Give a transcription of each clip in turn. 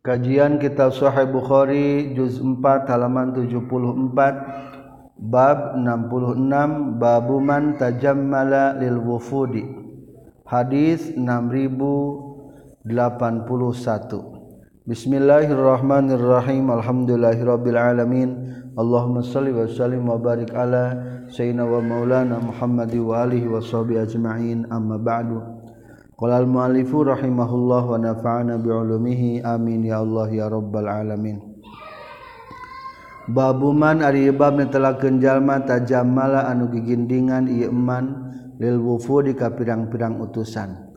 Kajian Kitab Sahih Bukhari juz 4 halaman 74 bab 66 babu man tajammala lil wufudi. Hadis 6081 Bismillahirrahmanirrahim. Alhamdulillahirabbil alamin. Allahumma shalli wa sallim wa barik ala sayyidina wa maulana Muhammadi wa alihi washabihi ajmain. Amma ba'du. Qala al-mu'allifu rahimahullah wa nafa'ana bi'ulumihi amin ya Allah ya rabbal alamin. Babuman ari bab netelakeun jalma tajammala anu gigindingan ieu iman lil wufu di pirang-pirang utusan.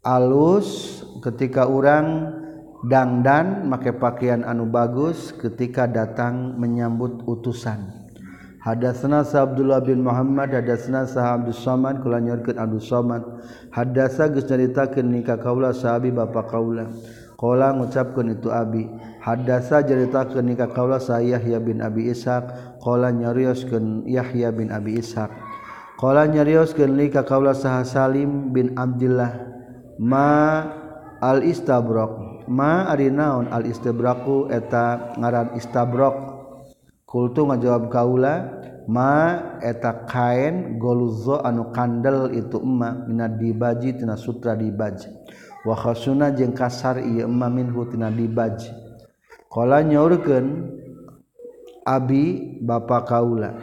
Alus ketika urang dangdan make pakaian anu bagus ketika datang menyambut utusan. Hadasna sa Abdullah bin Muhammad hadasna sa Abdus Samad kula nyorkeun Abdus Samad. Hadasa geus nyaritakeun nikah kaula sahabi bapa kaula. Qala ngucapkeun itu abi. Hadasa nyaritakeun nikah kaula sa Yahya bin Abi Ishaq. Qala nyarioskeun Yahya bin Abi Ishaq. Qala nyarioskeun nikah kaula sa Salim bin Abdullah ma al istabraq ma ari naon al istabraqu eta ngaran istabraq kultu ngajawab kaula ma eta kain goluzo anu kandel itu emma minad dibaji tina sutra dibaji. Wa khasuna jeung kasar ieu emma minhu tina dibaji. Qala nyaurkeun abi bapa kaula.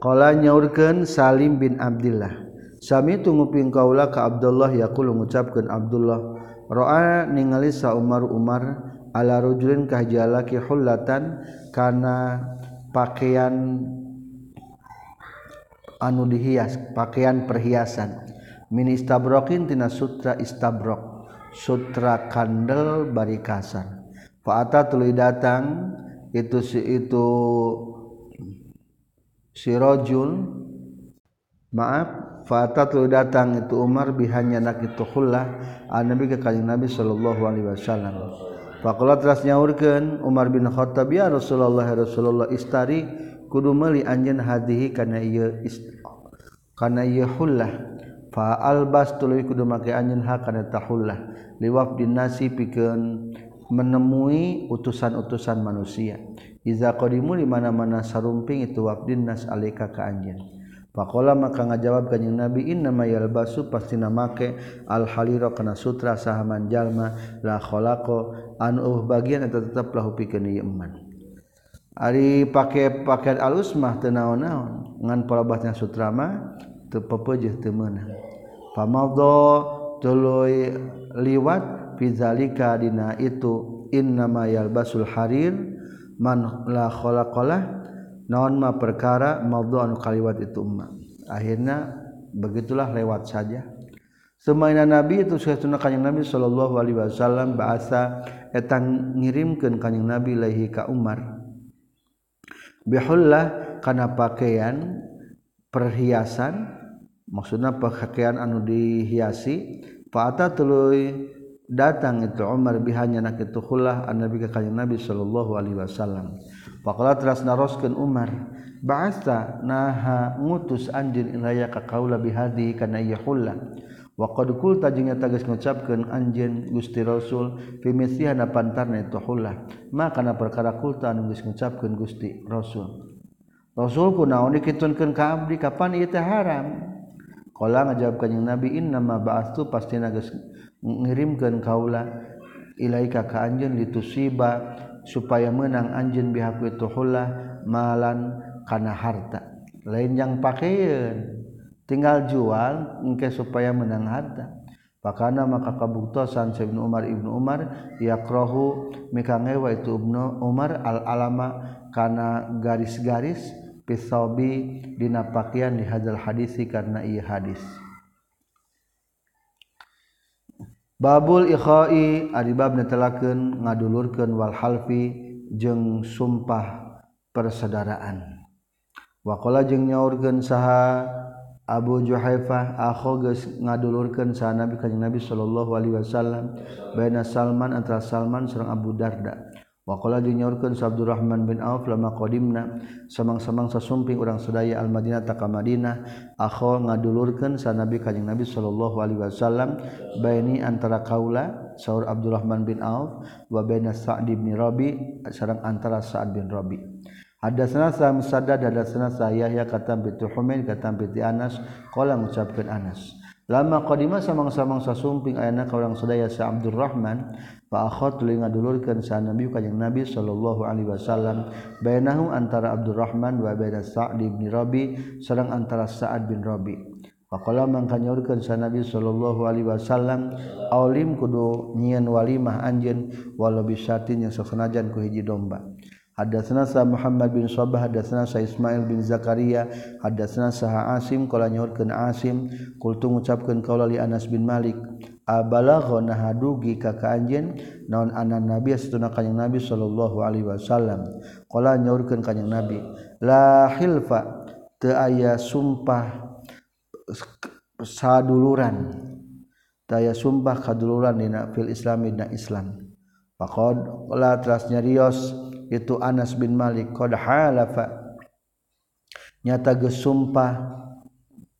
Qala nyaurkeun salim bin abdillah. Sami tunguping kaula ka abdullah yaqulu ngucapkeun abdullah. Roa ningali sa umar umar ala rajulin kahjalaki hullatan kana pakaian anu dihias pakaian perhiasan. Min istabrokin sutra istabro sutra kandel barikasan faata tuluy datang itu si itu si rojul maaf faata tuluy datang itu Umar bihanya nak itu khullah anabi ke Nabi sallallahu alaihi wasallam Pakola teras nyaurkan Umar bin Khattab ya Rasulullah ya Rasulullah istari kudu meuli anjeun hadihi kana ieu kana ieu hullah. Fa albas tuluy kudu make anjeun ha kana tahullah liwaf dinasi pikeun menemui utusan-utusan manusia. Iza qadimu di mana-mana sarumping itu wafdin nas alika ka anjeun. Pakola maka ngajawab kanjeng Nabi inna mayal basu pasti namake al haliro kana sutra sahaman jalma la kholako anu bagian atau tetaplah lahu ieu iman ari pake pakaian alus mah teu naon-naon. Ngan palebahna sutra mah teu pepeujeuh teu meunang famadha tuluy liwat fizalika dina itu innama yalbasul harir man la khalaqalah. Naon mah perkara madha anu kaliwat itu umma akhirnya begitulah lewat saja. Semaina nabi itu suasana kanjeng nabi sallallahu alaihi wasallam bahasa etang ngirimkan kanjeng nabi lahi ka Umar. Bihullah kana pakaian perhiasan maksudnya pakaian anu dihiasi fa'ata tuluy datang itu Umar bihanya nak itu khullah an nabi ka kanjeng nabi sallallahu alaihi wasallam. Faqala teras naroskeun Umar ba'atha naha ngutus anjeun ilaya ka kaula bihadi kana iya khullah Wakulta eta tagis ngucapkeun anjeun Gusti Rasul pimisihan pantarna Ma maka perkara kulta anu geus ngucapkeun Gusti Rasul. Rasul kunaon naon dikitunkan abdi kapan itu haram? Kalau ngajawab kanjeng Nabi inna ma ba'athu pasti geus ngirimkan kaula ilaika ka anjeun litusiba supaya menang anjeun bihaku ituhullah malan kana harta. Lain yang pakaian. tinggal jual engke supaya menang harta pakana maka kabuktosan Ibnu Umar Ibnu Umar yakrohu mika ngewa itu Ibnu Umar al alama kana garis-garis pisobi dina pakaian di hadal hadisi karena iya hadis Babul ikhai adibab netelakeun ngadulurkeun wal halfi jeung sumpah persaudaraan. Waqala jeung nyaurkeun saha Abu Juhaifah akho geus ngadulurkeun sanabi Nabi kanjeng Nabi sallallahu alaihi wasallam baina Salman antara Salman sareng Abu Darda. Wa qala dinyaurkeun sa Abdurrahman bin Auf lama qadimna samang-samang sasumping urang sadaya al Madinah ta ka Madinah akho ngadulurkeun sa Nabi kanjeng Nabi sallallahu alaihi wasallam baini antara kaula saur Abdurrahman bin Auf wa baina Sa'd bin Rabi sareng antara Sa'ad bin Rabi. Ada senasa musada ada senasa Yahya kata bintu Humaid kata binti Anas qala ngucapkeun Anas lama qadima samang-samang sasumping ayana ka urang sadaya sa Abdurrahman fa akhad tuluy ngadulurkeun sa Nabi kanjing Nabi sallallahu alaihi wasallam bainahum antara Abdurrahman wa baina Sa'd bin Rabi sareng antara Sa'ad bin Rabi Faqala mangka nyaurkeun sa Nabi sallallahu alaihi wasallam aulim kudu nyieun walimah anjeun walau bisatin yang sasanajan ku hiji domba. Hadatsana sa Muhammad bin Sabah hadatsana sa Ismail bin Zakaria hadatsana sa Asim qala nyaurkeun Asim. Qultu ngucapkeun kaula li Anas bin Malik. Abalagha nahadugi ka ka anjeun naon anan nabi satuna kanjing nabi sallallahu alaihi wasallam. Qala nyaurkeun kanjing nabi. La hilfa teu aya sumpah saduluran. Teu aya sumpah kaduluran dina fil islami dina Islam. Faqad la telas nyarios itu Anas bin Malik qad halafa. Nyata geus sumpah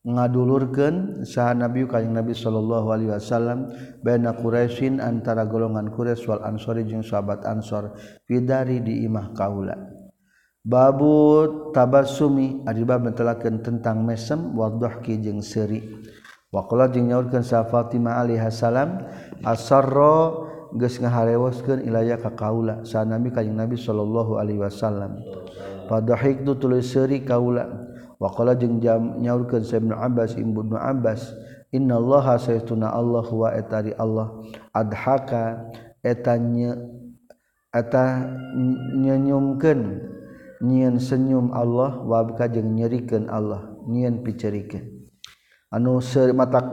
ngadulurkeun saha Nabi kajing Nabi sallallahu Alaihi Wasallam baina Quraisyin antara golongan Quraisy wal Ansori jeung sahabat Ansor fidari di imah kaula. Babu tabasumi ari bab mentelakeun tentang mesem wadhahki jeung seuri. Waqala jeung nyaurkeun sa Fatimah alaihi salam asarra geus ngaharewoskeun ilaya ka kaula sanami kanjing Nabi sallallahu alaihi wasallam. Padahiktu tuluy seuri kaula waqala jeung jam nyaurkeun sa Ibnu Abbas Ibnu Abbas innallaha saytuna Allah wa etari Allah adhaka etanya eta nyenyumkeun nyian senyum Allah wabka jeung nyerikeun Allah nyian picerikeun. Anu seuri mata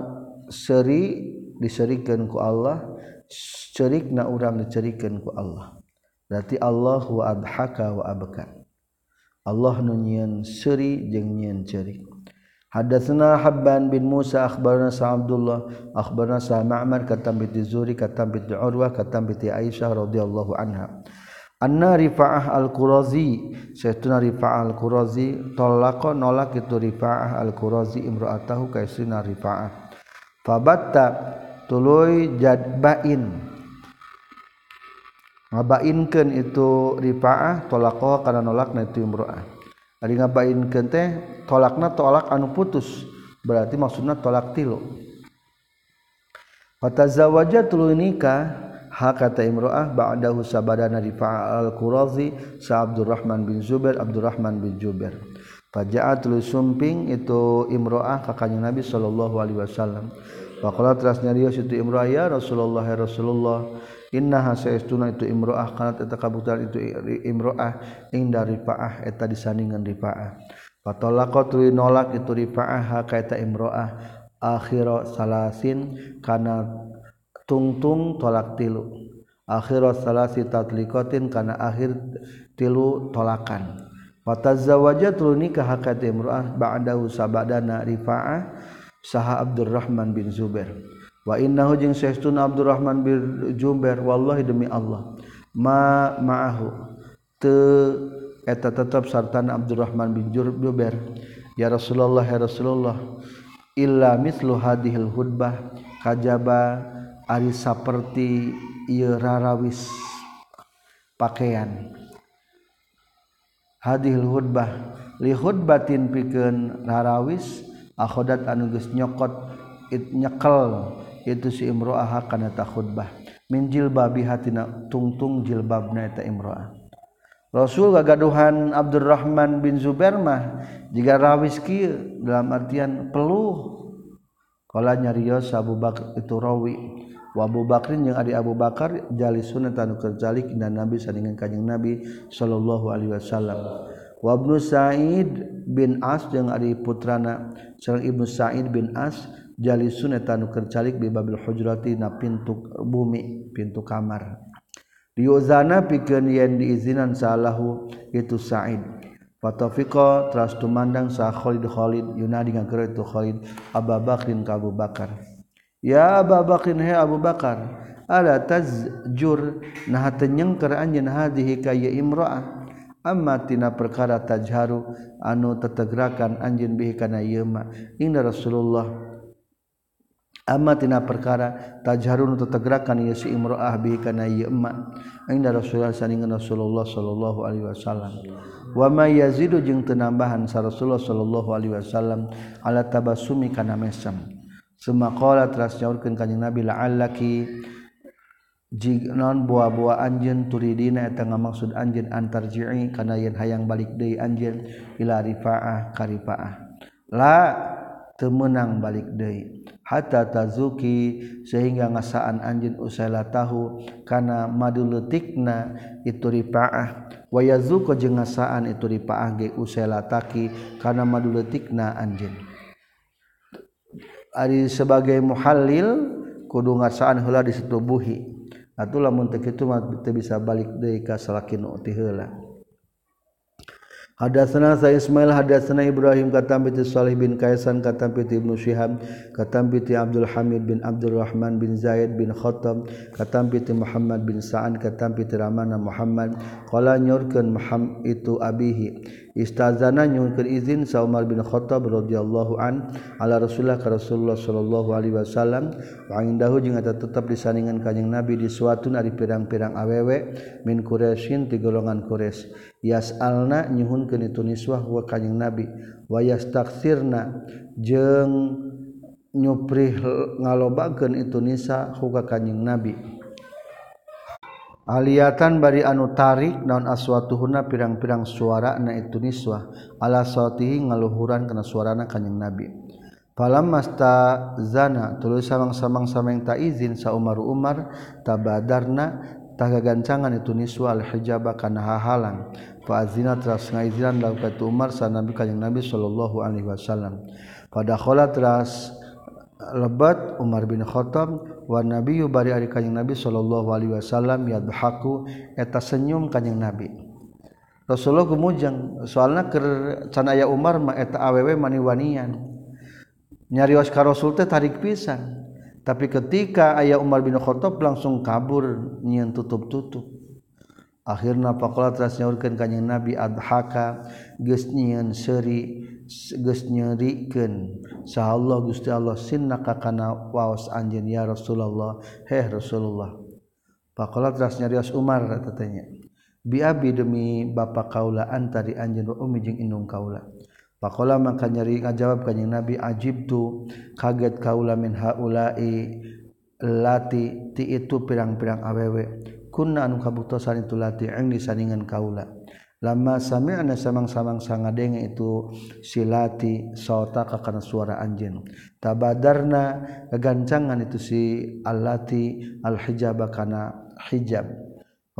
seuri diserikeun ku Allah cerik na urang dicerikan ku Allah. Berarti Allah wa adhaka wa abka. Allah nunyian seri jeung nyian cerik. Hadatsana Habban bin Musa akhbarana Sa Abdullah akhbarana Sa Ma'mar katam bi Zuri katam bi Urwah katam bi Aisyah radhiyallahu anha. Anna Rifa'ah Al-Qurazi Sayyiduna Rifa'ah Al-Qurazi Tolako nolak itu Rifa'ah Al-Qurazi Imra'atahu kaisuna Rifa'ah. Fabatta tuluy jadbain Ngabainkan itu rifa'ah Tolako karena nolak na itu imra'ah Ari ngabainkan teh Tolakna tolak anu putus. Berarti maksudnya tolak tilu. Fatazawaja tuluy nikah kata Imroah ba'dahu sabadana rifa'a al-Qurazi sa Abdurrahman bin Zubair Abdurrahman bin Faja'at lu sumping itu Imroah ka kanjeng Nabi sallallahu alaihi wasallam Faqala teras nyarios itu Imroah ya Rasulullah ya Rasulullah innaha saestuna itu Imroah kanat eta kabutuhan itu Imroah inda rifa'ah eta disandingan rifa'ah. Fatolaqa tuluy nolak itu rifa'ah ka eta Imroah akhira salasin kana tungtung tolak tilu. Akhirat salasi tatlikotin karena akhir tilu tolakan. Fatazawwaja tulu nikah hakat imru'ah ba'dahu sabadana rifa'ah saha Abdurrahman bin Zubair. Wa innahu jeung saestuna Abdurrahman bin Zubair wallahi demi Allah ma ma'ahu te eta tetap sartana Abdurrahman bin Zubair. Ya Rasulullah ya Rasulullah illa mislu hadhil hudbah kajaba ari saperti ieu rarawis pakaian. Hadhil hudbah li khutbatin pikeun rarawis akhodat anuges nyokot it nyekel itu si imroah karena tak khutbah. Minjil babi hati tungtung jilbab naeta imroah. Rasul gagaduhan Abdurrahman bin Zubermah jika rawis ki dalam artian peluh. Kalau nyarios Abu Bakar itu rawi. Abu Bakrin yang ada Abu Bakar jali sunat anu kerjalik dan Nabi sandingan kanjeng Nabi Shallallahu Alaihi Wasallam wabnu Said bin As yang ada putrana sareng ibnu Said bin As jali sunat anu kerjalik di Babil Hujrati na pintu bumi pintu kamar. Diuzana pikeun yen diizinan salahu itu Said. Fatafiko teras tumandang sah Khalid Khalid yunadi ngangker itu Khalid Abu Bakrin ka Abu Bakar. Ya babakin he Abu Bakar ala tazjur nah tenyengker anjeun hadhihi ka imra'ah ammatina perkara tajharu anu tetegrakan anjin bihi kana yema inna Rasulullah ammatina perkara tajharun tetegrakan ieu si imro'ah bihi kana yema inda Rasulullah saningan Rasulullah sallallahu alaihi wasallam. Wa ma yazidu jeung teu nambahan sa Rasulullah sallallahu alaihi wasallam ala tabassumi kana mesem. Summa qala teras nyaurkeun kanjing Nabi la'allaki non buah-buah anjeun turidina eta ngamaksud anjeun antarji'i kana yen hayang balik deui anjeun ila rifaah ka rifaah la temenang balik deui. Hatta tazuki sehingga ngasaan anjeun usaila tahu kana madulutikna itu ripaah wa yazuka jeung ngasaan itu ripaah ge usaila taki kana madulutikna anjeun. Ari sebagai muhallil kudu ngasaan heula disetubuhi atuh lamun teu kitu mah teu bisa balik deui ka salakin ti heula. Hadatsana sa Ismail hadatsana Ibrahim katam bi Shalih bin Kaisan katam bi Ibnu Syihab katam bi Abdul Hamid bin Abdul Rahman bin Zaid bin Khattab katam bi Muhammad bin Sa'an katam bi Ramana Muhammad. Qala nyurkeun Muhammad itu abihi. istazana nyungkir izin sa Umar bin Khattab radhiyallahu an ala Rasulullah ka Rasulullah sallallahu alaihi wasallam. Wa indahu jeung eta tetep disandingan kanjing Nabi di suatu ari pirang-pirang awewe min Quraisyin ti golongan Quraisy. Yasalna nyuhunkeun itu niswah wa kanjing Nabi. Wa yastaksirna jeung nyuprih ngalobakeun itu nisa huka kanjing Nabi. Aliatan bari anu tarik naon aswatuhuna pirang-pirang suara na itu niswah ala sautihi ngaluhuran kana suarana kanjing Nabi. Falam masta zana tulis samang-samang sameng ta izin sa Umar Umar tabadarna tagagancangan itu niswa al hijaba kana hahalang. Fa azina teras ngaizinan lakukan Umar sa Nabi kanjing Nabi sallallahu alaihi wasallam. Pada khola teras lebat Umar bin Khattab wa nabi bari ari kanjing Nabi sallallahu alaihi wasallam yadhaku eta senyum kanjing Nabi. Rasulullah gumujang soalna keur can aya Umar mah eta awewe maniwanian nyarios ka Rasul teh tarik pisan. Tapi ketika ayah Umar bin Khattab langsung kabur nyian tutup-tutup. Akhirna faqala teras nyaurkeun kanjing Nabi adhaka geus nyen seuri. geus nyerikeun Allah Gusti Allah sinnaka kana waos anjeun ya Rasulullah. Heh Rasulullah. Faqala teras nyarios Umar tatanya bi abi demi bapa kaula antari anjeun wa ummi jeung indung kaula. Faqala maka nyari ngajawab kanjing Nabi ajib tu kaget kaula min haula'i lati ti itu pirang-pirang awewe. Kunna anu kabuktosan itu lati ang disandingan kaula. lama sami anda samang-samang sangat denge itu silati sota karena suara anjing tabadarna kegancangan itu si alati al hijab. Karena hijab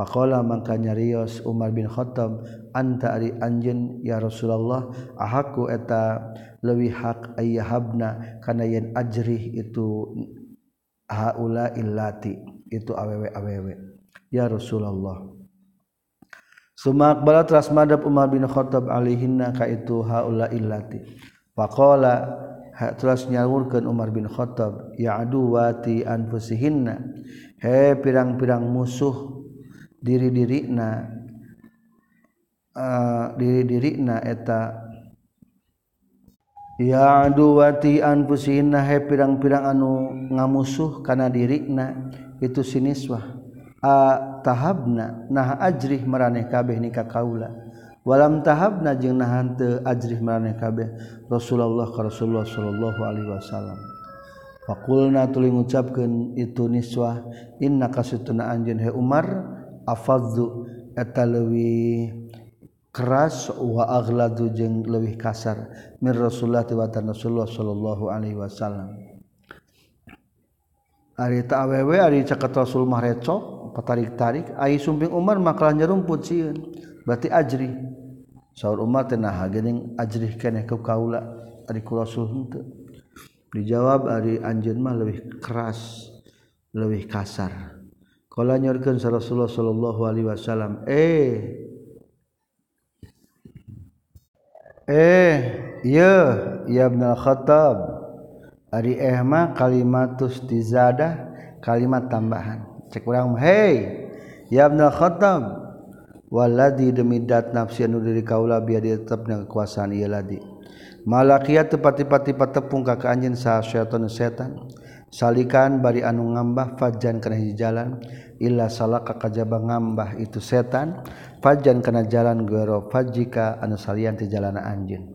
Pakola maka nyarios Umar bin Khattab anta ari anjeun ya Rasulullah ahaku eta leuwih hak ayyahabna kana yen ajrih itu haula illati itu awewe awewe ya Rasulullah. Sumak bala teras Umar bin Khattab alihinna ka itu haula illati. Faqala teras nyawurkeun Umar bin Khattab ya aduwati anfusihinna. He pirang-pirang musuh diri-dirina uh, eh, diri-dirina eta ya aduwati anfusihinna he pirang-pirang anu ngamusuh kana dirina itu siniswah a tahabna nah ajrih meraneh kabeh nikah kaula. Walam tahabna jeung nahan teu ajrih meraneh kabeh Rasulullah ka Rasulullah sallallahu alaihi wasallam. Fakulna tuli ngucapkeun itu niswah inna kasutuna anjeun he Umar afadzu eta leuwih keras wa aghladu jeung leuwih kasar min Rasulullah wa Rasulullah sallallahu alaihi wasallam. Ari ta awewe ari caket Rasul mah recok patarik-tarik ai sumping Umar makalah nyerumput sieun berarti ajri. Saur Umar teh nah geuning ajri keneh ku kaula. Ari ku Rasul henteu dijawab ari anjeun mah leuwih keras leuwih kasar. Nyakan Rasulullah Shallallahu Alaihi Wasallam eh eh yakhotab Arima kalimatus dizadah kalimat tambahan cek kurang hei yabna khattab waladi demi dat nafsi anu diri kaula biar dia tetap dengan kekuasaan ia ladi. Malakiyat tepat-tepat tepung ka anjeun sa syaitan setan. Salikan bari anu ngambah fajan kana hiji jalan. Illa salaka kajaba ngambah itu setan. Fajan kana jalan gero fajika anu salian ti jalana anjeun.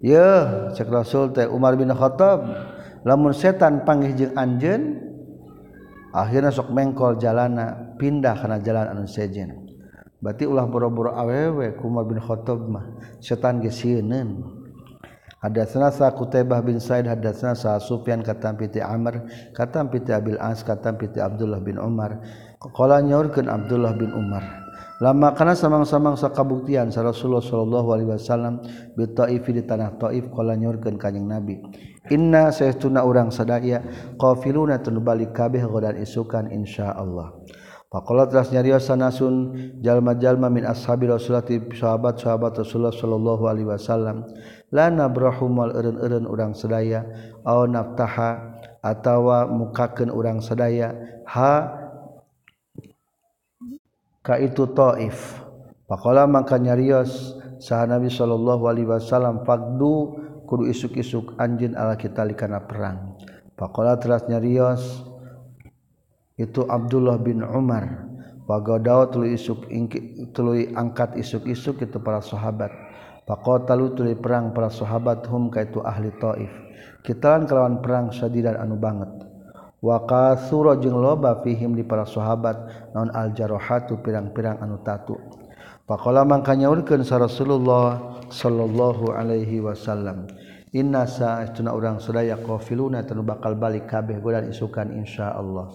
Ye cek rasul teh Umar bin Khattab. Lamun setan panggih jeung anjeun akhirnya sok mengkol jalana pindah karena jalan anu sejen berarti ulah boro-boro awewe Umar bin Khattab mah setan ge sieun Hadatsana sa Qutaibah bin Said hadatsana sa Sufyan katam piti Amr katam piti Abil As katam piti Abdullah bin Umar. Qala nyaurkeun Abdullah bin Umar. lama karena samang-samang sakabuktian sa Rasulullah Shallallahu Alaihi Wasallam bitaif di tanah Taif kala nyurkan kanyang Nabi. Inna saytuna urang sadaya qafiluna tun balik kabeh godan isukan insya Allah Pakola nyarios sanasun jalma-jalma min ashabi Rasulullah sahabat-sahabat Rasulullah Shallallahu Alaihi Wasallam lana nabrahu eren-eren urang sadaya aw naftaha atawa mukakeun urang sadaya ha ka itu Thaif pakola maka nyarios sah Nabi Shallallahu Alaihi Wasallam fagdu kudu isuk-isuk anjin ala kita likana perang. Pakola teras nyarios itu Abdullah bin Umar. Wagadau tulu isuk tulu angkat isuk-isuk itu para sahabat. Pakotalu tulu perang para sahabat hum ka itu ahli Thaif kitalan kelawan perang sadidan anu banget. Waka suro jeung loba fihim di para sahabat naon al jarohatu pirang-pirang anu tatu Pakola mangka nyaurkeun sa Rasulullah sallallahu alaihi wasallam Inna sa'atuna urang sadaya qafiluna tanu bakal balik kabeh godan isukan insyaallah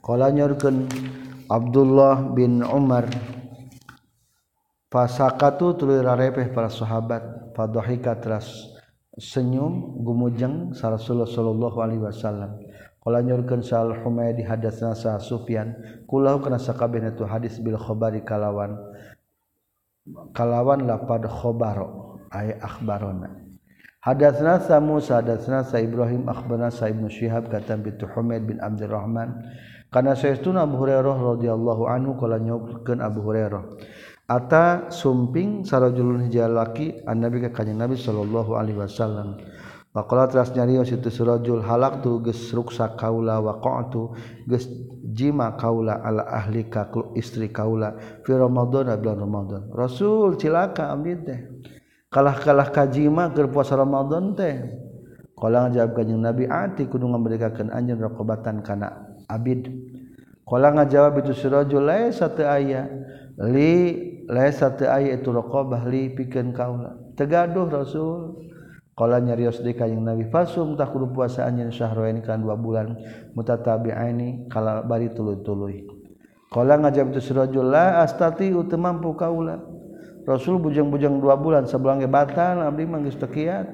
Qala nyaurkeun Abdullah bin Umar Fasakatu tuluy rarepeh para sahabat fadhahika teras senyum gumujeng sa Rasulullah sallallahu alaihi wasallam. Kala nyurkeun Sal Humaydi hadatsna Sa Sufyan kulau kana sakabeh tu hadis bil khabari kalawan kalawan lapad khabaro ay akhbarona. Hadatsna Sa Musa hadatsna Sa Ibrahim akhbarna Sa Ibnu Syihab katam bi Humaid bin Abdurrahman kana sayyiduna Abu Hurairah radhiyallahu anhu kala nyurkeun Abu Hurairah Ata sumping sarajulun hijalaki an nabi ka kanjeng Nabi sallallahu alaihi wasallam. Pakola teras nyarios itu surajul halak tu geus ruksa kaula wa qa'tu geus jima kaula ala ahli ka istri kaula fi ramadhan bulan ramadhan. Rasul cilaka abdi teh. Kalah-kalah ka jima keur puasa ramadhan teh. Qala ngajawab kanjing Nabi ati kudu ngamberikakeun anjeun raqabatan kana abid. Qala ngajawab itu surajul laisa teu aya li laisa teu aya itu raqabah li pikeun kaula. Tegaduh Rasul. Kalanya rios deka yang nabi fasum tak kudu puasa anjen syahroen kan dua bulan mutatabi ini kalau bari tului tului. Kalau ngajab tu syrojul lah astati utu mampu kaula. Rasul bujang bujang dua bulan sebelangnya batal abdi manggis tekiat.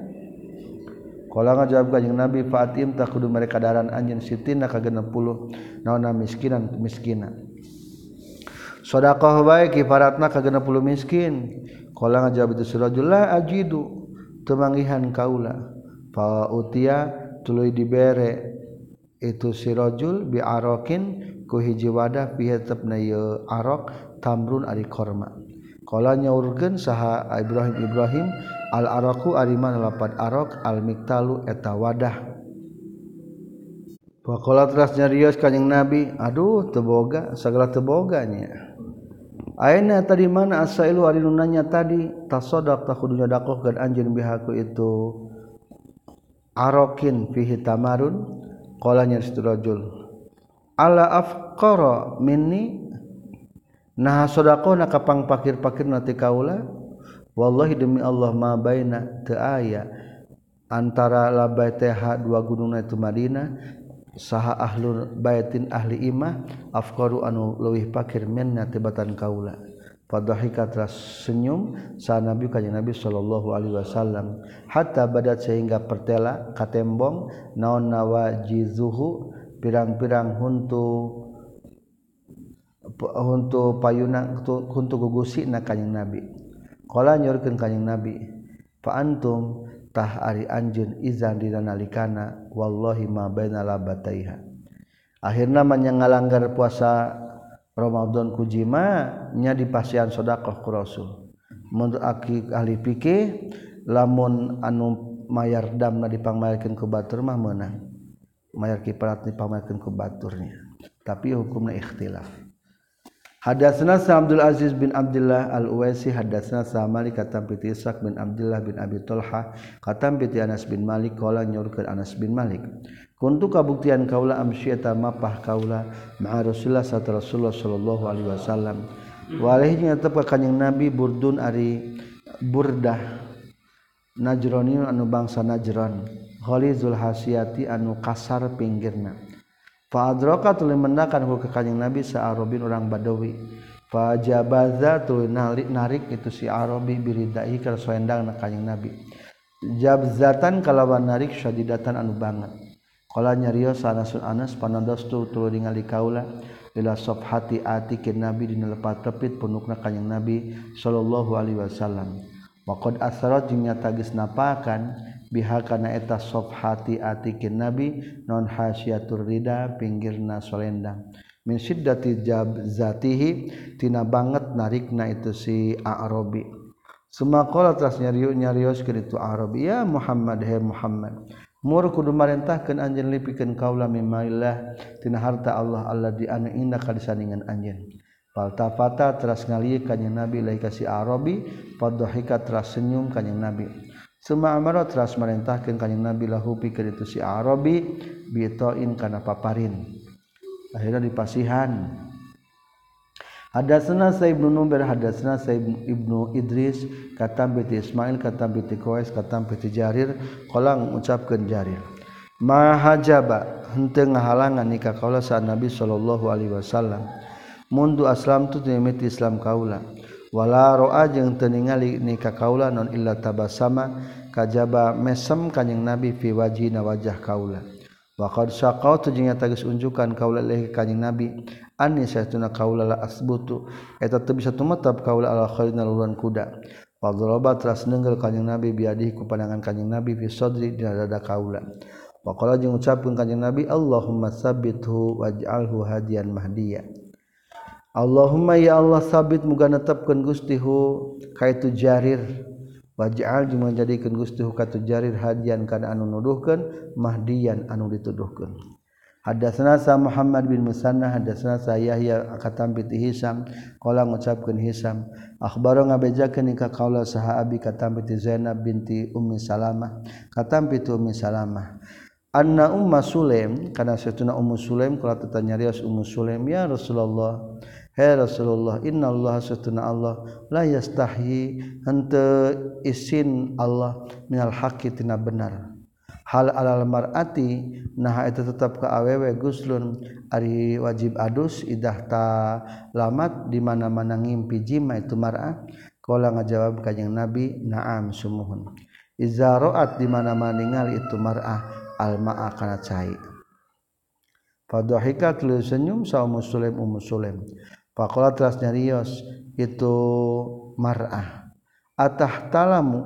Kalau ngajab kajeng nabi fatim tak kudu mereka daran anjen sitin nak agen puluh nona miskinan miskinan. Sodakoh baik kifaratna kagena puluh miskin. Kalau ngajab itu syrojul lah ajidu temangihan kaula fa utia tuluy dibere. Itu bi arakin ku hiji wadah piye tepna ye arok tamrun ari korma. Qala nyaurkeun saha Ibrahim Ibrahim al araku ari man lapat arok al miktalu eta wadah. Pakola teras nyarios kanjeng Nabi, aduh teboga, segala teboganya. Aina tadi mana asailu ari nunanya tadi? Tasadaq takudunya dakoh kan anjeun bihaku itu. Arokin fihi tamarun qala nya rajul. Ala afqara minni nah sadaqah nak kapang pakir-pakir nanti kaula? Wallahi demi Allah ma baina teu aya antara labai teh dua gunungna itu Madinah saha ahlul baitin ahli imah afqaru anu leuwih pakir minna tibatan kaula. Fadhahika teras senyum sa nabi kanjeng nabi sallallahu alaihi wasallam. Hatta badat sehingga pertela katembong naon nawajizuhu pirang-pirang huntu huntu payuna huntu gugusi na kanjeng nabi. Qala nyorkeun kanjeng nabi fa antum tah ari anjeun izan dina nalikana wallahi ma baina labataiha. Akhirna manya ngalanggar puasa Ramadan ku jima nya di pasian sedekah ku Rasul. Menurut aki ahli fikih lamun anu mayar damna dipangmayarkeun ku batur mah meunang. Mayar kiparat dipangmayarkeun ku baturnya. Tapi hukumna ikhtilaf. Hadatsna Sa Abdul Aziz bin Abdullah Al-Uwaisi hadatsna Sa Malik katam piti Ishaq bin Abdullah bin Abi Talha katam piti Anas bin Malik qala nyurkeun Anas bin Malik. Kuntu kabuktian kaula amsyata mapah kaula ma'a Rasulullah sarta Rasulullah sallallahu alaihi wasallam. Walih nyatep ka kanjing Nabi burdun ari burdah Najroni anu bangsa Najran. Khalizul Hasiyati anu kasar pinggirna. Fadroka tuli mendakan ku ke kanjing Nabi sa Arabin orang Badawi. Fajabaza tuli narik, narik itu si Arabi biridai kalau soendang na kanjing Nabi. Jabzatan kalawan narik syadidatan anu banget. Kala nyario Anasun Anas panandos tu tuli ningali kaula ila ati atikin Nabi dina lepat tepit punukna kanjing Nabi sallallahu alaihi wasallam. Waqad asarat jeung nyata geus napakan bihakana eta hati atikin nabi non hasyiatur rida pinggirna solendang min syiddati zatihi tina banget narikna itu si Arabi. Semakala teras nyariu nyarios itu Arabi ya Muhammad he Muhammad mur kudu marentahkeun anjeun lipikeun kaula mimaillah tina harta Allah Allah di anu indah kadisaningan anjeun. Faltafata teras ngalieu kanjing Nabi lai ka si Arabi padhahika teras senyum kanjing Nabi Suma amara teras merintahkan kanjeng Nabi lahu pikeun itu si Arabi bitoin kana paparin. Akhirnya dipasihan. Hadatsana Sa'ib bin Nubair hadatsana Sa'ib Ibnu Idris katam bi Ismail katam bi Qais katam bi Jarir qala ngucapkeun Jarir. Ma hajaba henteu ngahalangan nikah kaula sa Nabi sallallahu alaihi wasallam. Mundu aslam tu nimit Islam kaula. wala roa jeung teningali ni ka kaula non illa tabasama kajaba mesem kanjing nabi fi wajhina wajah kaula. Wa qad saqau tu jeung tagis unjukan kaula leh kanjing nabi anni saytuna kaula la asbutu eta teu bisa tumetap kaula ala khairina lulan kuda. Wa daraba teras nenggel kanjing nabi biadihi ku pandangan kanjing nabi fi sadri di dada kaula. Wa qala jeung ucapkeun kanjing nabi Allahumma sabbithu waj'alhu hadiyan mahdiya Allahumma ya Allah sabit muga netepkeun Gustihu kaitu jarir. Waj'al jeung jadikeun Gustihu katu jarir hadian kana anu nuduhkeun mahdian anu dituduhkeun. Hadatsana sa Muhammad bin Musanna hadatsana sa Yahya akatam bi Hisam qala ngucapkeun Hisam akhbaro ngabejakeun ka kaula saha abi katam bi Zainab binti Ummi Salamah. Katam bi Ummi Salamah anna Umma Sulaim kana satuna Ummu Sulaim qala tatanya Ummu Sulaim ya Rasulullah Hey Rasulullah inna Allah Allah la yastahi hante isin Allah minal haqi tina benar. Hal alal mar'ati naha itu tetap ke awewe guslun ari wajib adus idah ta lamat di mana mana ngimpi jima itu mar'ah. Kala ngajawab kanyang Nabi na'am sumuhun. Iza ro'at di mana mana ningali itu mar'ah al ma'a kana cahit. Fadohikat lil senyum sa'umus muslim um umus sulim. Umus sulim. Pakola teras nyarios itu mar'ah. Atah talamu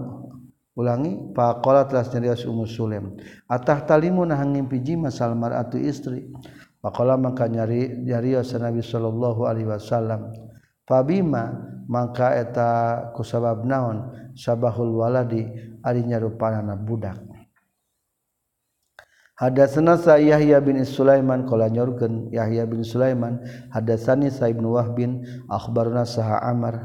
ulangi pakola teras nyarios umu sulem. Atah talimu nah ngimpi masal mar'atu istri. Pakola maka nyari nyarios Nabi sallallahu alaihi wasallam. Fabima maka eta kusabab naon sabahul waladi ari nyarupana budak. Hadatsana sa Yahya bin Sulaiman qala nyorkeun Yahya bin Sulaiman hadatsani sa Ibnu Wahb bin akhbarna saha Amr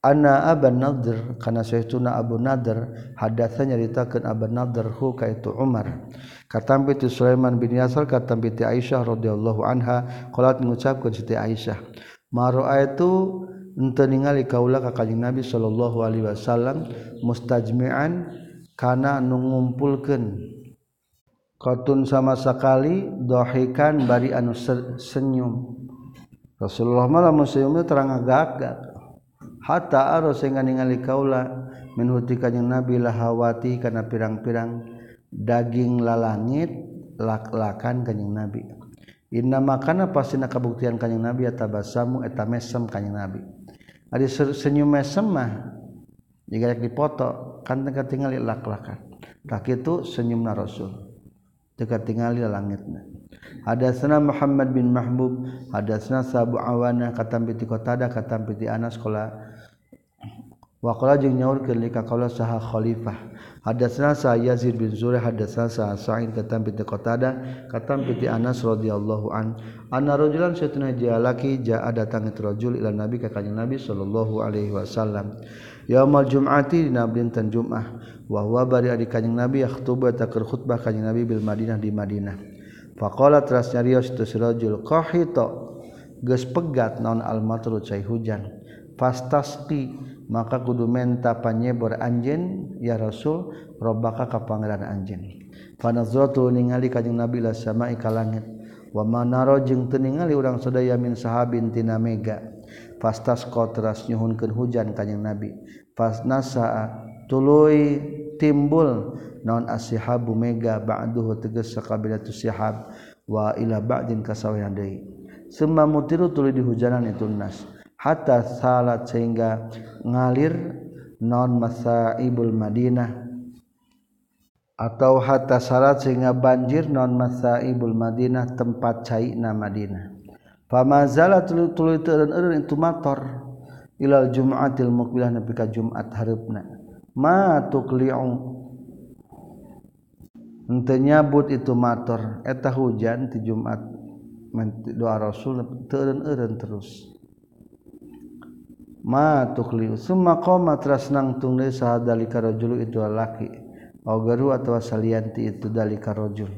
anna Aban Nadr kana saytuna Abu Nadr hadatsa nyaritakeun Aban Nadr hu kaitu Umar. Katampi ti Sulaiman bin Yasar katampi ti Aisyah radhiyallahu anha qalat ngucapkeun Siti Aisyah maraitu henteu ningali kaula ka Kanjeng Nabi sallallahu alaihi wasallam mustajmi'an kana nu ngumpulkeun Qtun sama sekali dhohikan bari anu senyum. Rasulullah malah museumnya terang agak-agak. Hatta aros sehingga ningali kaula minhuti kanjeng Nabi lahawati karena pirang-pirang daging lalangit lak-lakan kanjeng Nabi. Inna makana pasti nak kabuktian kanjeng Nabi atabasamu eta mesem kanjeng Nabi. Ari senyum mesem mah jika dipoto kan tinggal lak-lakan. Tak itu senyumna Rasul. dekat tingali langitna hadasna Muhammad bin Mahbub hadasna Sabu Awana katam piti Qatada katam piti Anas qala Wakola jeung nyaurkeun li kaula saha khalifah. Hadatsna sa Yazid bin Zurah hadatsna sa Sa'id katam bi Qatada katam bi Anas radhiyallahu an. Anna rajulan satuna jalaki jaa datang itu rajul ila Nabi ka kanjeng Nabi sallallahu alaihi wasallam. Yaumul Jum'ati dina bintan Jum'ah wa huwa bari adi kanjeng Nabi yakhthubu takir khutbah kanjeng Nabi bil Madinah di Madinah. Faqala teras nyarios itu rajul qahita geus pegat naon al-matru cai hujan. Fastasqi maka kudu menta panyebor anjen ya Rasul robaka ka pangeran anjen fanazratu ningali kanjing Nabi la sama'i ka langit. Wa manaro jeung teu ningali urang sadaya min sahabin tina mega. Fastas qatras nyuhunkeun hujan kanjing Nabi. Fasnasa tuluy timbul naon asihabu mega ba'duhu tegas sakabilatu sihab wa ila ba'din kasawihan deui. Semua mutiru tuluy dihujanan itu nas. Hatta salat sehingga ngalir non masaibul madinah. Atau hatta salat sehingga banjir non masaibul madinah tempat caina madinah. Famazala tuluy tuluy teureun itu mator. Ilal jum'atil mukbilah nepi ka jumat hareupna ma tuqli'u henteu nyabut itu mator. Eta hujan ti jumat. Doa rasul teureun-eureun terus matukliu summa qoma trasnang nangtung deui sahadalika rajul itu laki au garu atawa salianti itu dalika rajul.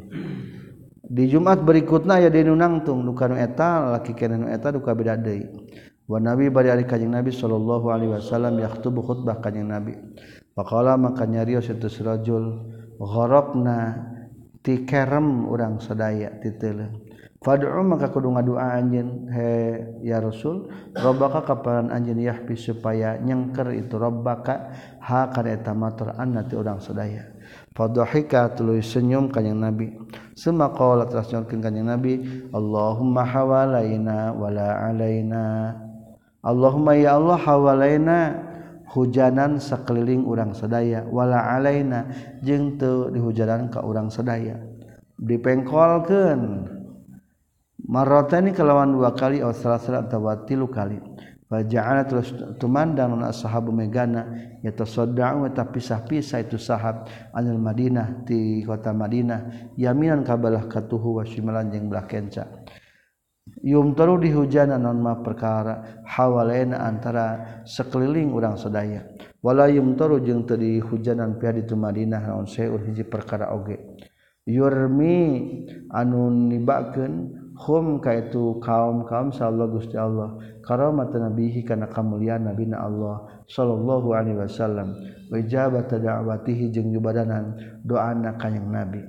Di Jumat berikutnya ya dinu nangtung nu kanu eta laki kana nu eta duka beda deui. Wa nabi bari ari kanjing nabi sallallahu alaihi wasallam yakhthubu khutbah kanjing nabi. Faqala maka nyarios itu rajul gharaqna tikerem urang sadaya titeuleung Fad'u maka kudu ngadua anjeun he ya Rasul rabbaka kaparan anjeun yahbi supaya nyengker itu rabbaka ha kana eta matur anna ti urang sadaya. Fadhahika tuluy senyum kanjing Nabi. Suma qala teras nyurkeun kanjing Nabi, Allahumma hawalaina wala alaina. Allahumma ya Allah hawalaina hujanan sekeliling urang sadaya wala alaina jeung teu dihujanan ka urang sadaya. Dipengkolkeun marrotani kalawan dua kali atau salah salah atau tilu kali. Faja'ala terus tumandang non ashabu megana yatasadda'u eta pisah-pisah itu sahab. Anil Madinah di kota Madinah yaminan kabalah katuhu wa shimalan jeung belah kenca. Yumtaru di hujana non ma perkara hawalaina antara sekeliling urang sadaya. Wala yumtaru jeung teu di hujanan pia di Madinah naon seur hiji perkara oge. Yurmi anu nibakeun hum kaitu kaum kaum sallallahu gusti Allah. Karamatan nabihi kana kamuliaan nabina Allah sallallahu alaihi wasallam. Wa ijabata da'watihi jeung jubadanan doana kanjing nabi.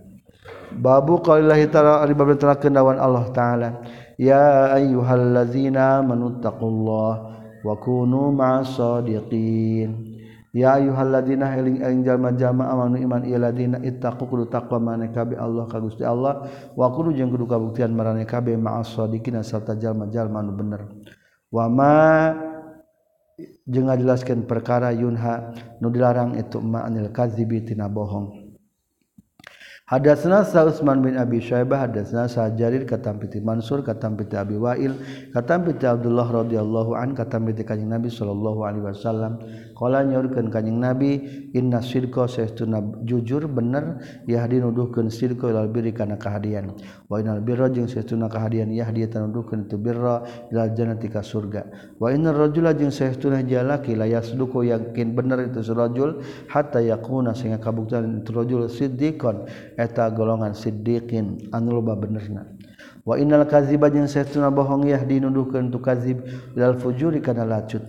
Babu qaulillahi ta'ala ari bab terakeun dawan Allah taala. Ya ayyuhallazina manuttaqullah wa kunu ma'as sadiqin. ya ayyuhalladzina eling eling jalma jalma amanu iman ialadina ittaqu kudu taqwa maneh kabe Allah ka Gusti Allah. Wa kudu jeung kudu kabuktian marane kabe ma'as sadiqina sarta jalma-jalma anu bener. Wa ma jeung ngajelaskeun perkara yunha nu dilarang itu ma'anil kadzibi tina bohong. Hadatsna Sa Utsman bin Abi Syaibah hadatsna Sa Jarir katampiti Mansur katampiti Abi Wail katampiti Abdullah radhiyallahu an katampiti Kanjeng Nabi sallallahu alaihi wasallam. Qala nyaurkeun Kanjeng Nabi inna sidqa saestuna jujur bener yahdi nuduhkeun sidqa ilal birri kana kahadian. Wa inal birra jeung saestuna kahadian yahdi tanuduhkeun tu birra ilal jannati ka surga. Wa inar rajula jeung saestuna jalaki la yasduqu yakin bener itu rajul hatta yakuna sehingga kabuktian itu rajul siddiqon eta golongan siddiqin anu loba benerna. Wa innal kadziba jeung saestuna bohong yah dinuduhkeun tu kadzib lal fujuri kana lacut.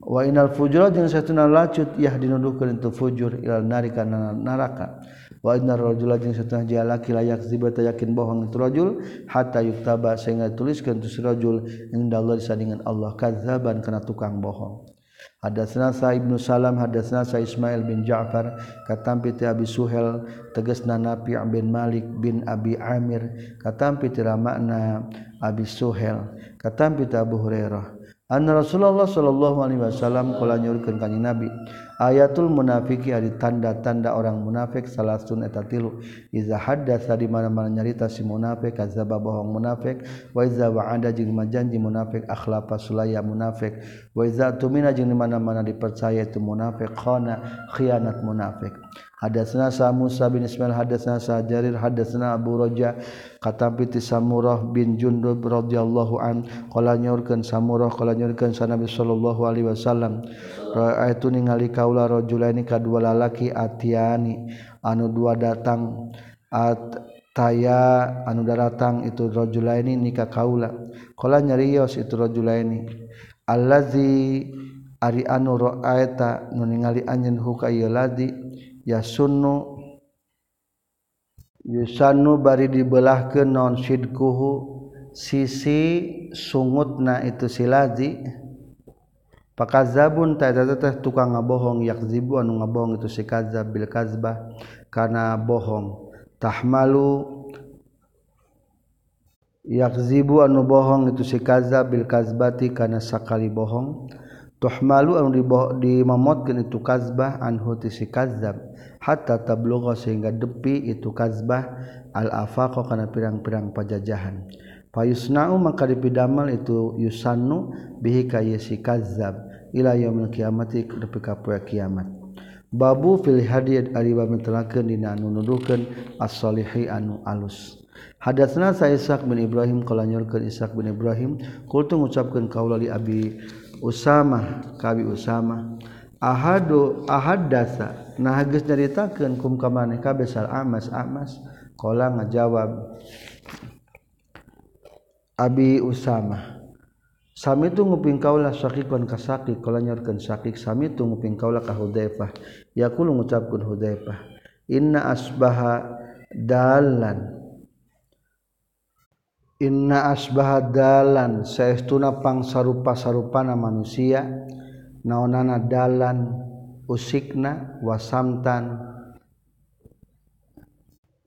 Wa innal fujura jeung saestuna lacut yah dinuduhkeun tu fujur ilal nari kana neraka wa innar rajula jeung saestuna jalaki layak ziba yakin bohong tu rajul hatta yuktaba sehingga tuliskeun tu rajul indallah disandingan Allah kadzaban kana tukang bohong. Hadatsna Sa'ib bin Salam hadatsna Sa Ismail bin Ja'far katampi ti Abi Suhel tegasna Nafi' bin Malik bin Abi Amir katampi ti makna Abi Suhel katampi ti Abu Hurairah. Rasulullah Shallallahu Alaihi Wasallam nyurkan kanyeg nabi ayatul munafiki ada tanda-tanda orang munafik salah sun eta tilu. Iza hadatsa di mana-mana nyarita si munafik kadzaba bohong munafik. Wa iza wa'ada jeung majanji munafik akhlafa sulaya munafik. Wa iza tumina jeung di mana-mana dipercaya itu munafik khana khianat munafik. Hadatsna sa Musa bin Ismail hadatsna sa Jarir hadatsna Abu Raja katampi ti Samurah bin Jundub radhiyallahu an qala nyorkeun Samurah qala nyorkeun sa Nabi sallallahu alaihi wasallam. itu ningali kaularajula ini kadua lalaki atiani anu dua datang at taya anu datang itu rajula ini nikah kaula. Kala nyarios itu rajula ini allazi ari anu ra'aita nu ningali anjeun huka ieu ladzi yasunnu yusannu bari dibelahkeun non sidkuhu sisi sungutna itu si ladzi pakazabun teh tukang ngabohong yakzibu anu ngabohong itu si kazab bil kazbah kana bohong. Tahmalu yakzibu anu bohong itu si kazab bil kazbati kana sakali bohong. Tuhmalu anu dimamotkeun itu kazbah anhu ti si kazab. Hatta tablugha sehingga depi itu kazbah al afaqa kana pirang-pirang pajajahan. payusnau maka dipidamel itu yusannu bihi ka yasi kadzab ila yaumil kiamati nepi ka poe kiamat. Babu fil hadiyat ari bab mitelakeun dina anu nuduhkeun as-solihi anu alus. Hadatsna Sa'isaq bin Ibrahim qala nyorkeun Ishaq bin Ibrahim qultu ngucapkeun kaula li Abi Usama kabi Usama ahadu ahaddatsa. Nah geus nyaritakeun kum ka maneh ka besar amas amas. Qala ngajawab Abi Usama Sami itu nguping kaulah sakikon kasakik kalau nyorkan sakik. Sami itu nguping kaulah ka Hudzaifah. Yaqulu ngucapkeun Hudzaifah. Inna asbaha dalan inna asbaha dalan saestuna pangsarupa sarupana manusia. Naonana dalan usikna wasamtan.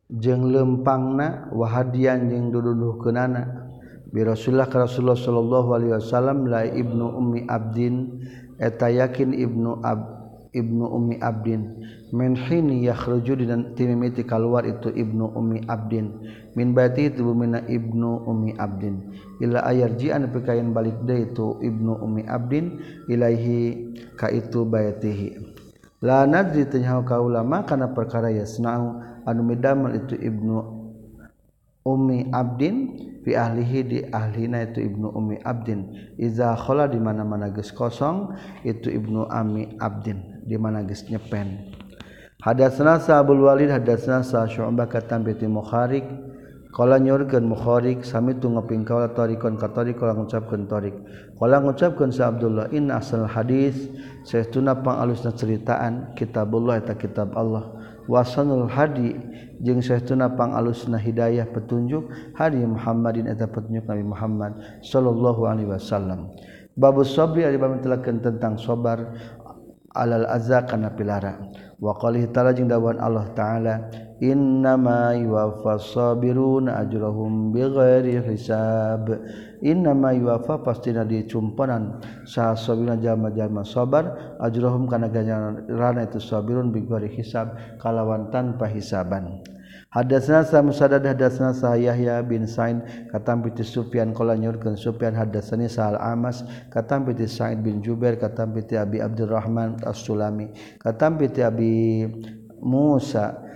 Jeung lempangna wahadian jeung dududuhkeunana bi Rasulullah Shallallahu Alaihi Wasallam la Ibnu Ummi Abdin eta yakin Ibnu Ab Ibnu Ummi Abdin. Menhini yakhruju dan timimiti keluar itu Ibnu Ummi Abdin. Min baiti itu bumina Ibnu Ummi Abdin. Ila ayarjian pekayan balik de itu Ibnu Ummi Abdin ilaihi ka itu baitihi. La nadri tanya kaulama kana perkara yasnau anu midamel itu Ibnu Umi Abdin fi ahlihi di ahlina itu Ibnu Umi Abdin. Iza khala di mana-mana geus kosong itu Ibnu Ami Abdin. Di mana geus nyepen. Hadatsna Sa'abul Walid hadatsna Sa Syu'bah katam bi Mukharik. Kala nyurkeun Mukharik sami tu ngeping kaula tarikon ka tarik kala ngucapkeun tarik kala ngucapkeun Sa Abdullah in asal hadis saestuna pangalusna ceritaan kitabullah eta kitab Allah. wasanul hadi jeung saestuna pangalusna hidayah petunjuk hadi Muhammadin eta petunjuk Nabi Muhammad sallallahu alaihi wasallam. Babu sabri ari bab tentang sabar alal azza kana pilara. Wa qali ta'ala jeung dawuhan Allah taala innama yuwaffas sabiruna ajrahum bighairi hisab. innama yuafa pastina dicumpanan saha sabina jalma-jalma sabar ajrahum kana ganjaran itu sabirun bigori hisab kalawan tanpa hisaban. Hadatsna sa Musaddad hadatsna sa Yahya bin Sa'id katam piti Sufyan qala nyurkeun Sufyan hadatsani sa Al-Amas katam piti Sa'id bin Jubair katam piti Abi Abdurrahman As-Sulami katam piti Abi Musa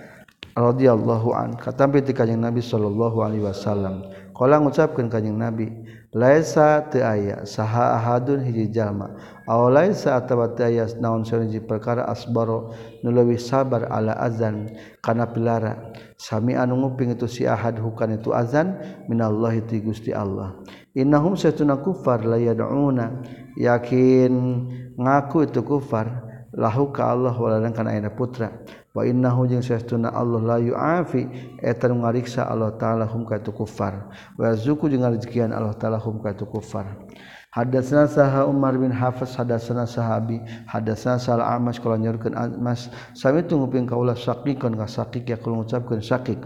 radhiyallahu an katam piti kanjing Nabi sallallahu alaihi wasallam. Kala ngucapkeun kanjing Nabi, "Laisa teu aya saha ahadun hiji jalma, aw laisa atawa teu aya naon sareng perkara asbaro nu leuwih sabar ala azan kana pilara. Sami anu nguping itu si ahad hukan itu azan minallahi ti Gusti Allah. Innahum satuna kufar la yad'una yakin ngaku itu kufar lahu ka Allah waladan kana ayeuna putra. Wainnahu jeung seuna Allah la yu'afi eta ngariksa Allah ta'alahum katu kufar wa zuku jeung rezekian Allah ta'alahum katu kufar Hadatsana saha Umar bin Hafiz hadatsana sahabi hadatsana sal Amas kala nyorkeun Amas sami tunggu ping kaulah saqiqan ka saqiq ya kula ngucapkeun saqiq.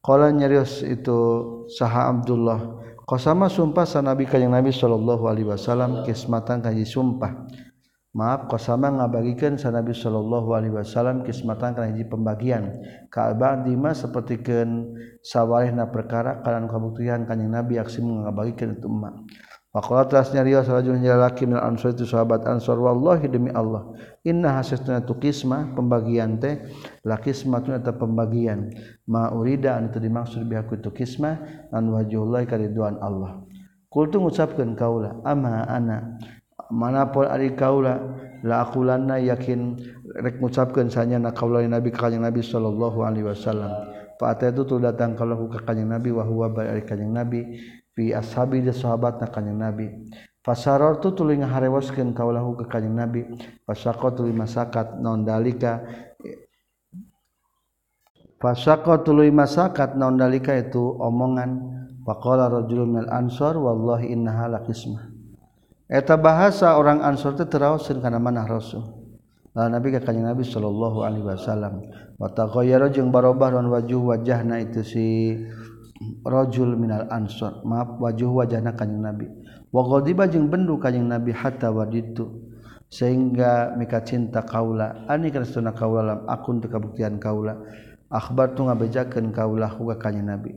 Qala nyarios itu saha Abdullah qasama sumpah sa nabi ka Nabi sallallahu alaihi wasallam kismatan ka sumpah. maaf kosama ngabagikan sanabi Shallallahu Alaihi Wasallam kismatan karena hiji pembagian. Kaabah dima seperti ken sawareh na perkara kalian kabutuhan kanyang nabi aksi mengabagikan itu emak. Pakola telah nyariwa salajun laki min ansor itu sahabat ansor wallahi demi Allah inna hasisna tu pembagian teh la kismatun atau pembagian. Ma urida an itu dimaksud bihaku tu dan an wajhullahi kariduan Allah. Kultu mengucapkan kaula ama ana? Manapun ari kaula la aqulanna yakin rek ngucapkeun sanya na kaula nabi ka nabi sallallahu alaihi wasallam. Fa itu tu datang kalau ka kanjing nabi wa huwa bari kanjing nabi ashabi dia sahabat na kanyang nabi. Fasaror tu tuluy ngaharewaskeun kaulahu ke kanyang nabi. Fasaqat tuluy masakat non dalika? Fasaqat tuluy masakat non dalika? Itu omongan. Faqala rajulun minal ansor wallahi innaha laqismah eta bahasa orang Ansor teh teraoseun kana manah Rasul. Lalu Nabi ke kanjeng Nabi sallallahu alaihi wasallam wa taghayyara jeung barobah lawan wajuh wajahna itu si rajul minal Ansor. Maaf wajuh wajahna kanjeng Nabi. Wa ghadiba jeung bendu kanjeng Nabi hatta waditu sehingga mika cinta kaula ani karena kaula lam akun teu kabuktian kaula akhbar tu ngabejakeun kaula huga kanjeng Nabi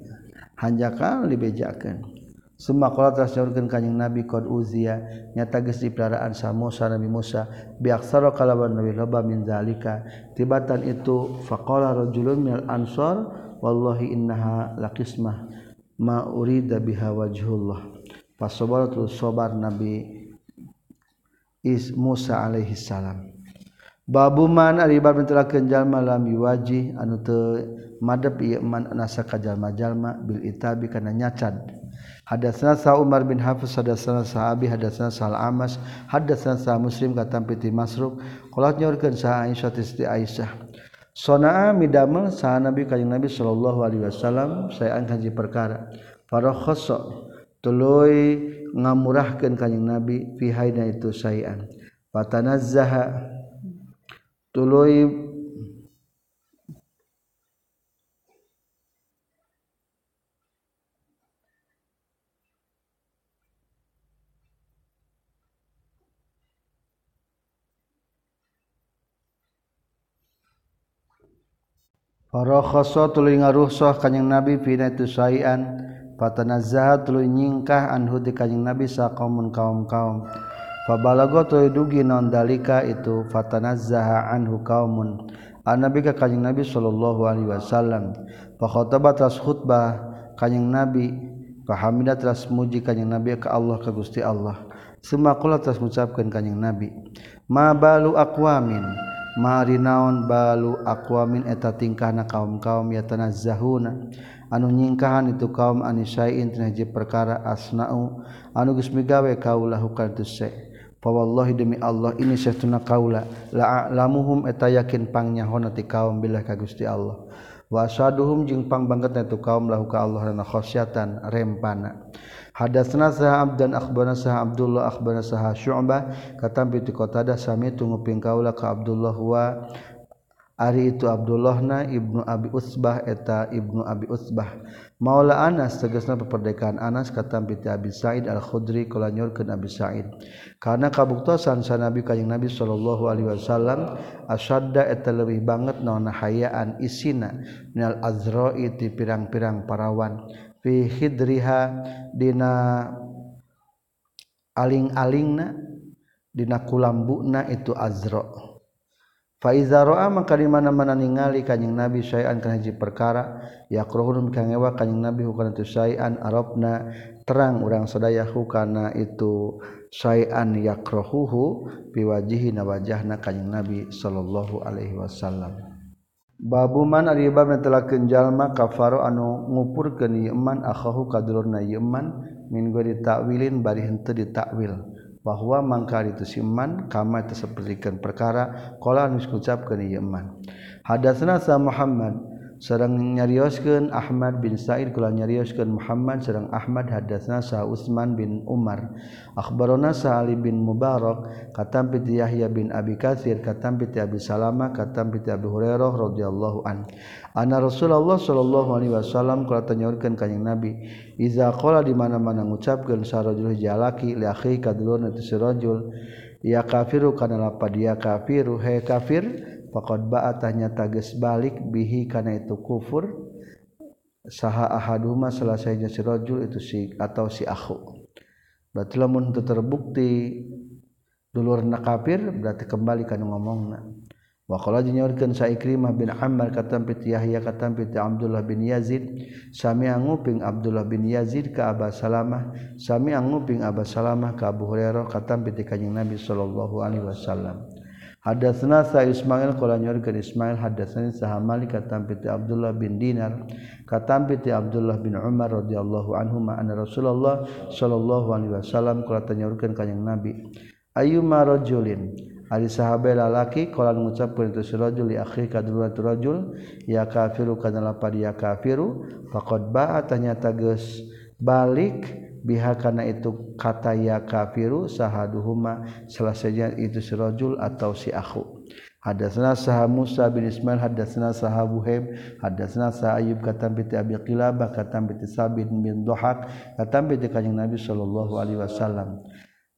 hanjakal dibejakeun Suma kola telah nyorkan kanyang Nabi kod uzia nyata geus dipelaraan sa Musa Nabi Musa biaksara kalawan Nabi loba min zalika. Tibatan itu faqala rajulun minal ansor wallahi innaha laqismah ma urida biha wajhullah. Fasabara tu sabar Nabi is Musa alaihi salam. Babuman ari bab mentelakeun jalma lam yuwaji anu teu madep ieu man nasa ka jalma-jalma bil itabi kana nyacan. Hadatsana sa Umar bin Hafiz hadatsana sa Abi hadatsana sa Al-Amas hadatsana sa Muslim katam piti Masruq qolat nyorkeun sa Aisyah tisti Aisyah. Sonaa midamel sa Nabi kanjeng Nabi sallallahu alaihi wasallam saya angkat perkara. Para khosso tuluy ngamurahkeun kanjeng Nabi fi haina itu sayan. Fatanazzaha tuluy Farokhoso tuluy ngaruhsoh kanyang Nabi pina itu sayan patanazaha tuluy nyingkah anhu di kanyang Nabi sa kaumun kaum kaum. Fabalago tuluy dugi non dalika itu fatanazaha anhu kaumun. An Nabi ka kanyang Nabi sallallahu alaihi wasallam. Fakhotabat ras khutbah kanyang Nabi Fahamidah teras muji kanyang Nabi ka Allah ka Gusti Allah. Semakulah teras mengucapkan kanyang Nabi. Ma balu akwamin Mari naon balu aquamin eta tingkahna kaum-kaum ya tanah zahuna. Anu nyingkahan itu kaum anisain tinaji perkara asna'u. Anu geus migawe kaula hukal pawallahi demi Allah ini sesuna kaula. La lamuhum eta yakin pangnya ti kaum billah ka Gusti Allah. Wa asaduhum jeung pang tu kaum lahu ka Allah dan khasyatan rempana. Hadatsna sa abdan akhbarana sa Abdullah akhbarana sa Syu'bah. Katam bi ti qatada sami tunguping kaula ka Abdullah wa Ari itu Abdullahna Ibnu Abi Utsbah eta Ibnu Abi Utsbah Maula Anas tegasna peperdekaan Anas katam piti Abi Sa'id Al-Khudri kala nyurkeun Abi Sa'id. Karena kabuktosan sanabi kanjeng Nabi sallallahu alaihi wasallam asadda eta leuwih banget naon hayaan isina minal azra'i ti pirang-pirang parawan. Fi hidriha dina aling-alingna dina kulambuna itu azra' Faizaroa maka di mana-mana ningali kanjing Nabi syai'an kana hiji perkara yaqrahun kangewa kanjing Nabi hukana tu syai'an arabna terang urang sadaya hukana itu syai'an yaqrahuhu biwajihi na wajahna kanjing Nabi sallallahu alaihi wasallam. Babu man ari bab netelakeun jalma kafaro anu ngupurkeun yeman akhahu kadulurna yeman min gori ta'wilin bari henteu ditakwil bahwa mangkar itu siman kama sepertikan perkara kola nus ngucapkeun ieu man. Hadatsna sa Muhammad sareng nyarioskeun Ahmad bin Sa'id kula nyarioskeun Muhammad sareng Ahmad hadatsna sa Utsman bin Umar. Akhbarona sa Ali bin Mubarak katampi Yahya bin Abi Katsir katampi Abi Salama katampi Abi Hurairah radhiyallahu an. Ana Rasulullah sallallahu Alaihi Wasallam kalau ka kanyang Nabi Iza qala di mana mana ngucapkeun sarajul jalaki li akhi kadulur nanti sirojul ya kafiru kana lapa dia kafiru he kafir faqad ba'atahnya tages balik bihi karena itu kufur saha ahaduma selesainya sirojul itu si atau si aku berarti lamun itu terbukti dulur na kafir berarti kembali kan ngomongna. Waqala jinyaurkeun sa Ikrimah bin Ammar katam Yahya katam Abdullah bin Yazid. Sami anguping Abdullah bin Yazid ka Aba Salamah. Sami anguping Aba Salamah ka Abu Hurairah katam pit Kanjeng Nabi sallallahu alaihi wasallam. Hadatsna sa Ismail qala nyaurkeun Ismail hadatsani sa Malik katam Abdullah bin Dinar. Katampit Abdullah bin Umar radhiyallahu anhuma anna Rasulullah sallallahu alaihi wasallam qala nyaurkeun Kanjeng Nabi ayyuma rajulin Ari sahabat lalaki kolan mengucapkan itu sirajul li akhi kadulat rajul ya kafiru kana lapad ya kafiru. Faqad ba'a tanyata geus balik biha karena itu kata ya kafiru sahaduhuma selesainya itu sirajul atau si akhu. Hadatsana saha Musa bin Ismail hadatsana Sah Buhaib hadatsana Sah Ayyub katam bi Abi Qilabah katam bi Sabit bin Dhahak katam bi Kanjeng Nabi sallallahu alaihi wasallam.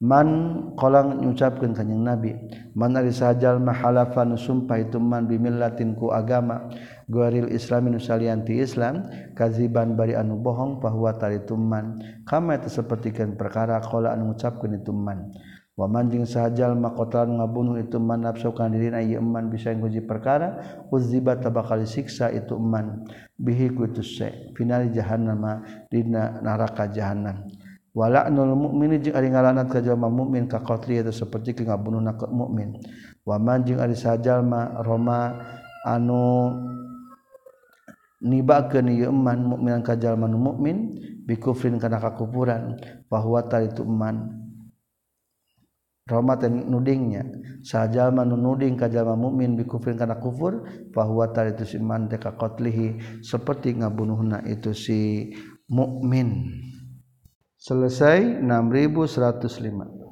man kolang nyucapkan kanyang nabi mana sajajal mahalafan sumpah itu man bimillatin ku agama guaril islami nusalianti islam kaziban bari anu bohong bahwa tali tuman kama itu sepertikan perkara kola anu ngucapkan itu man. Waman jeung sahajal makotalan ngabunuh itu man nafsukan dirina ieu man bisa nguji perkara uziba tabakal siksa itu man. Bihi kutus se final jahannama dina neraka jahannam. wala nul mukmini jeung ari ngalanat ka jalma mukmin ka qatli itu seperti ke ngabunuhna ka mukmin wa man jeung ari sajalma roma anu nibakeun ieu iman mukmin ka jalma nu mukmin bikufrin kana kakufuran bahwa tali itu iman Roma ten nudingnya sajalma nu nuding ka jalma mukmin bikufrin kana kufur bahwa tali itu iman teh ka qatlihi seperti ngabunuhna itu si mukmin selesai 6105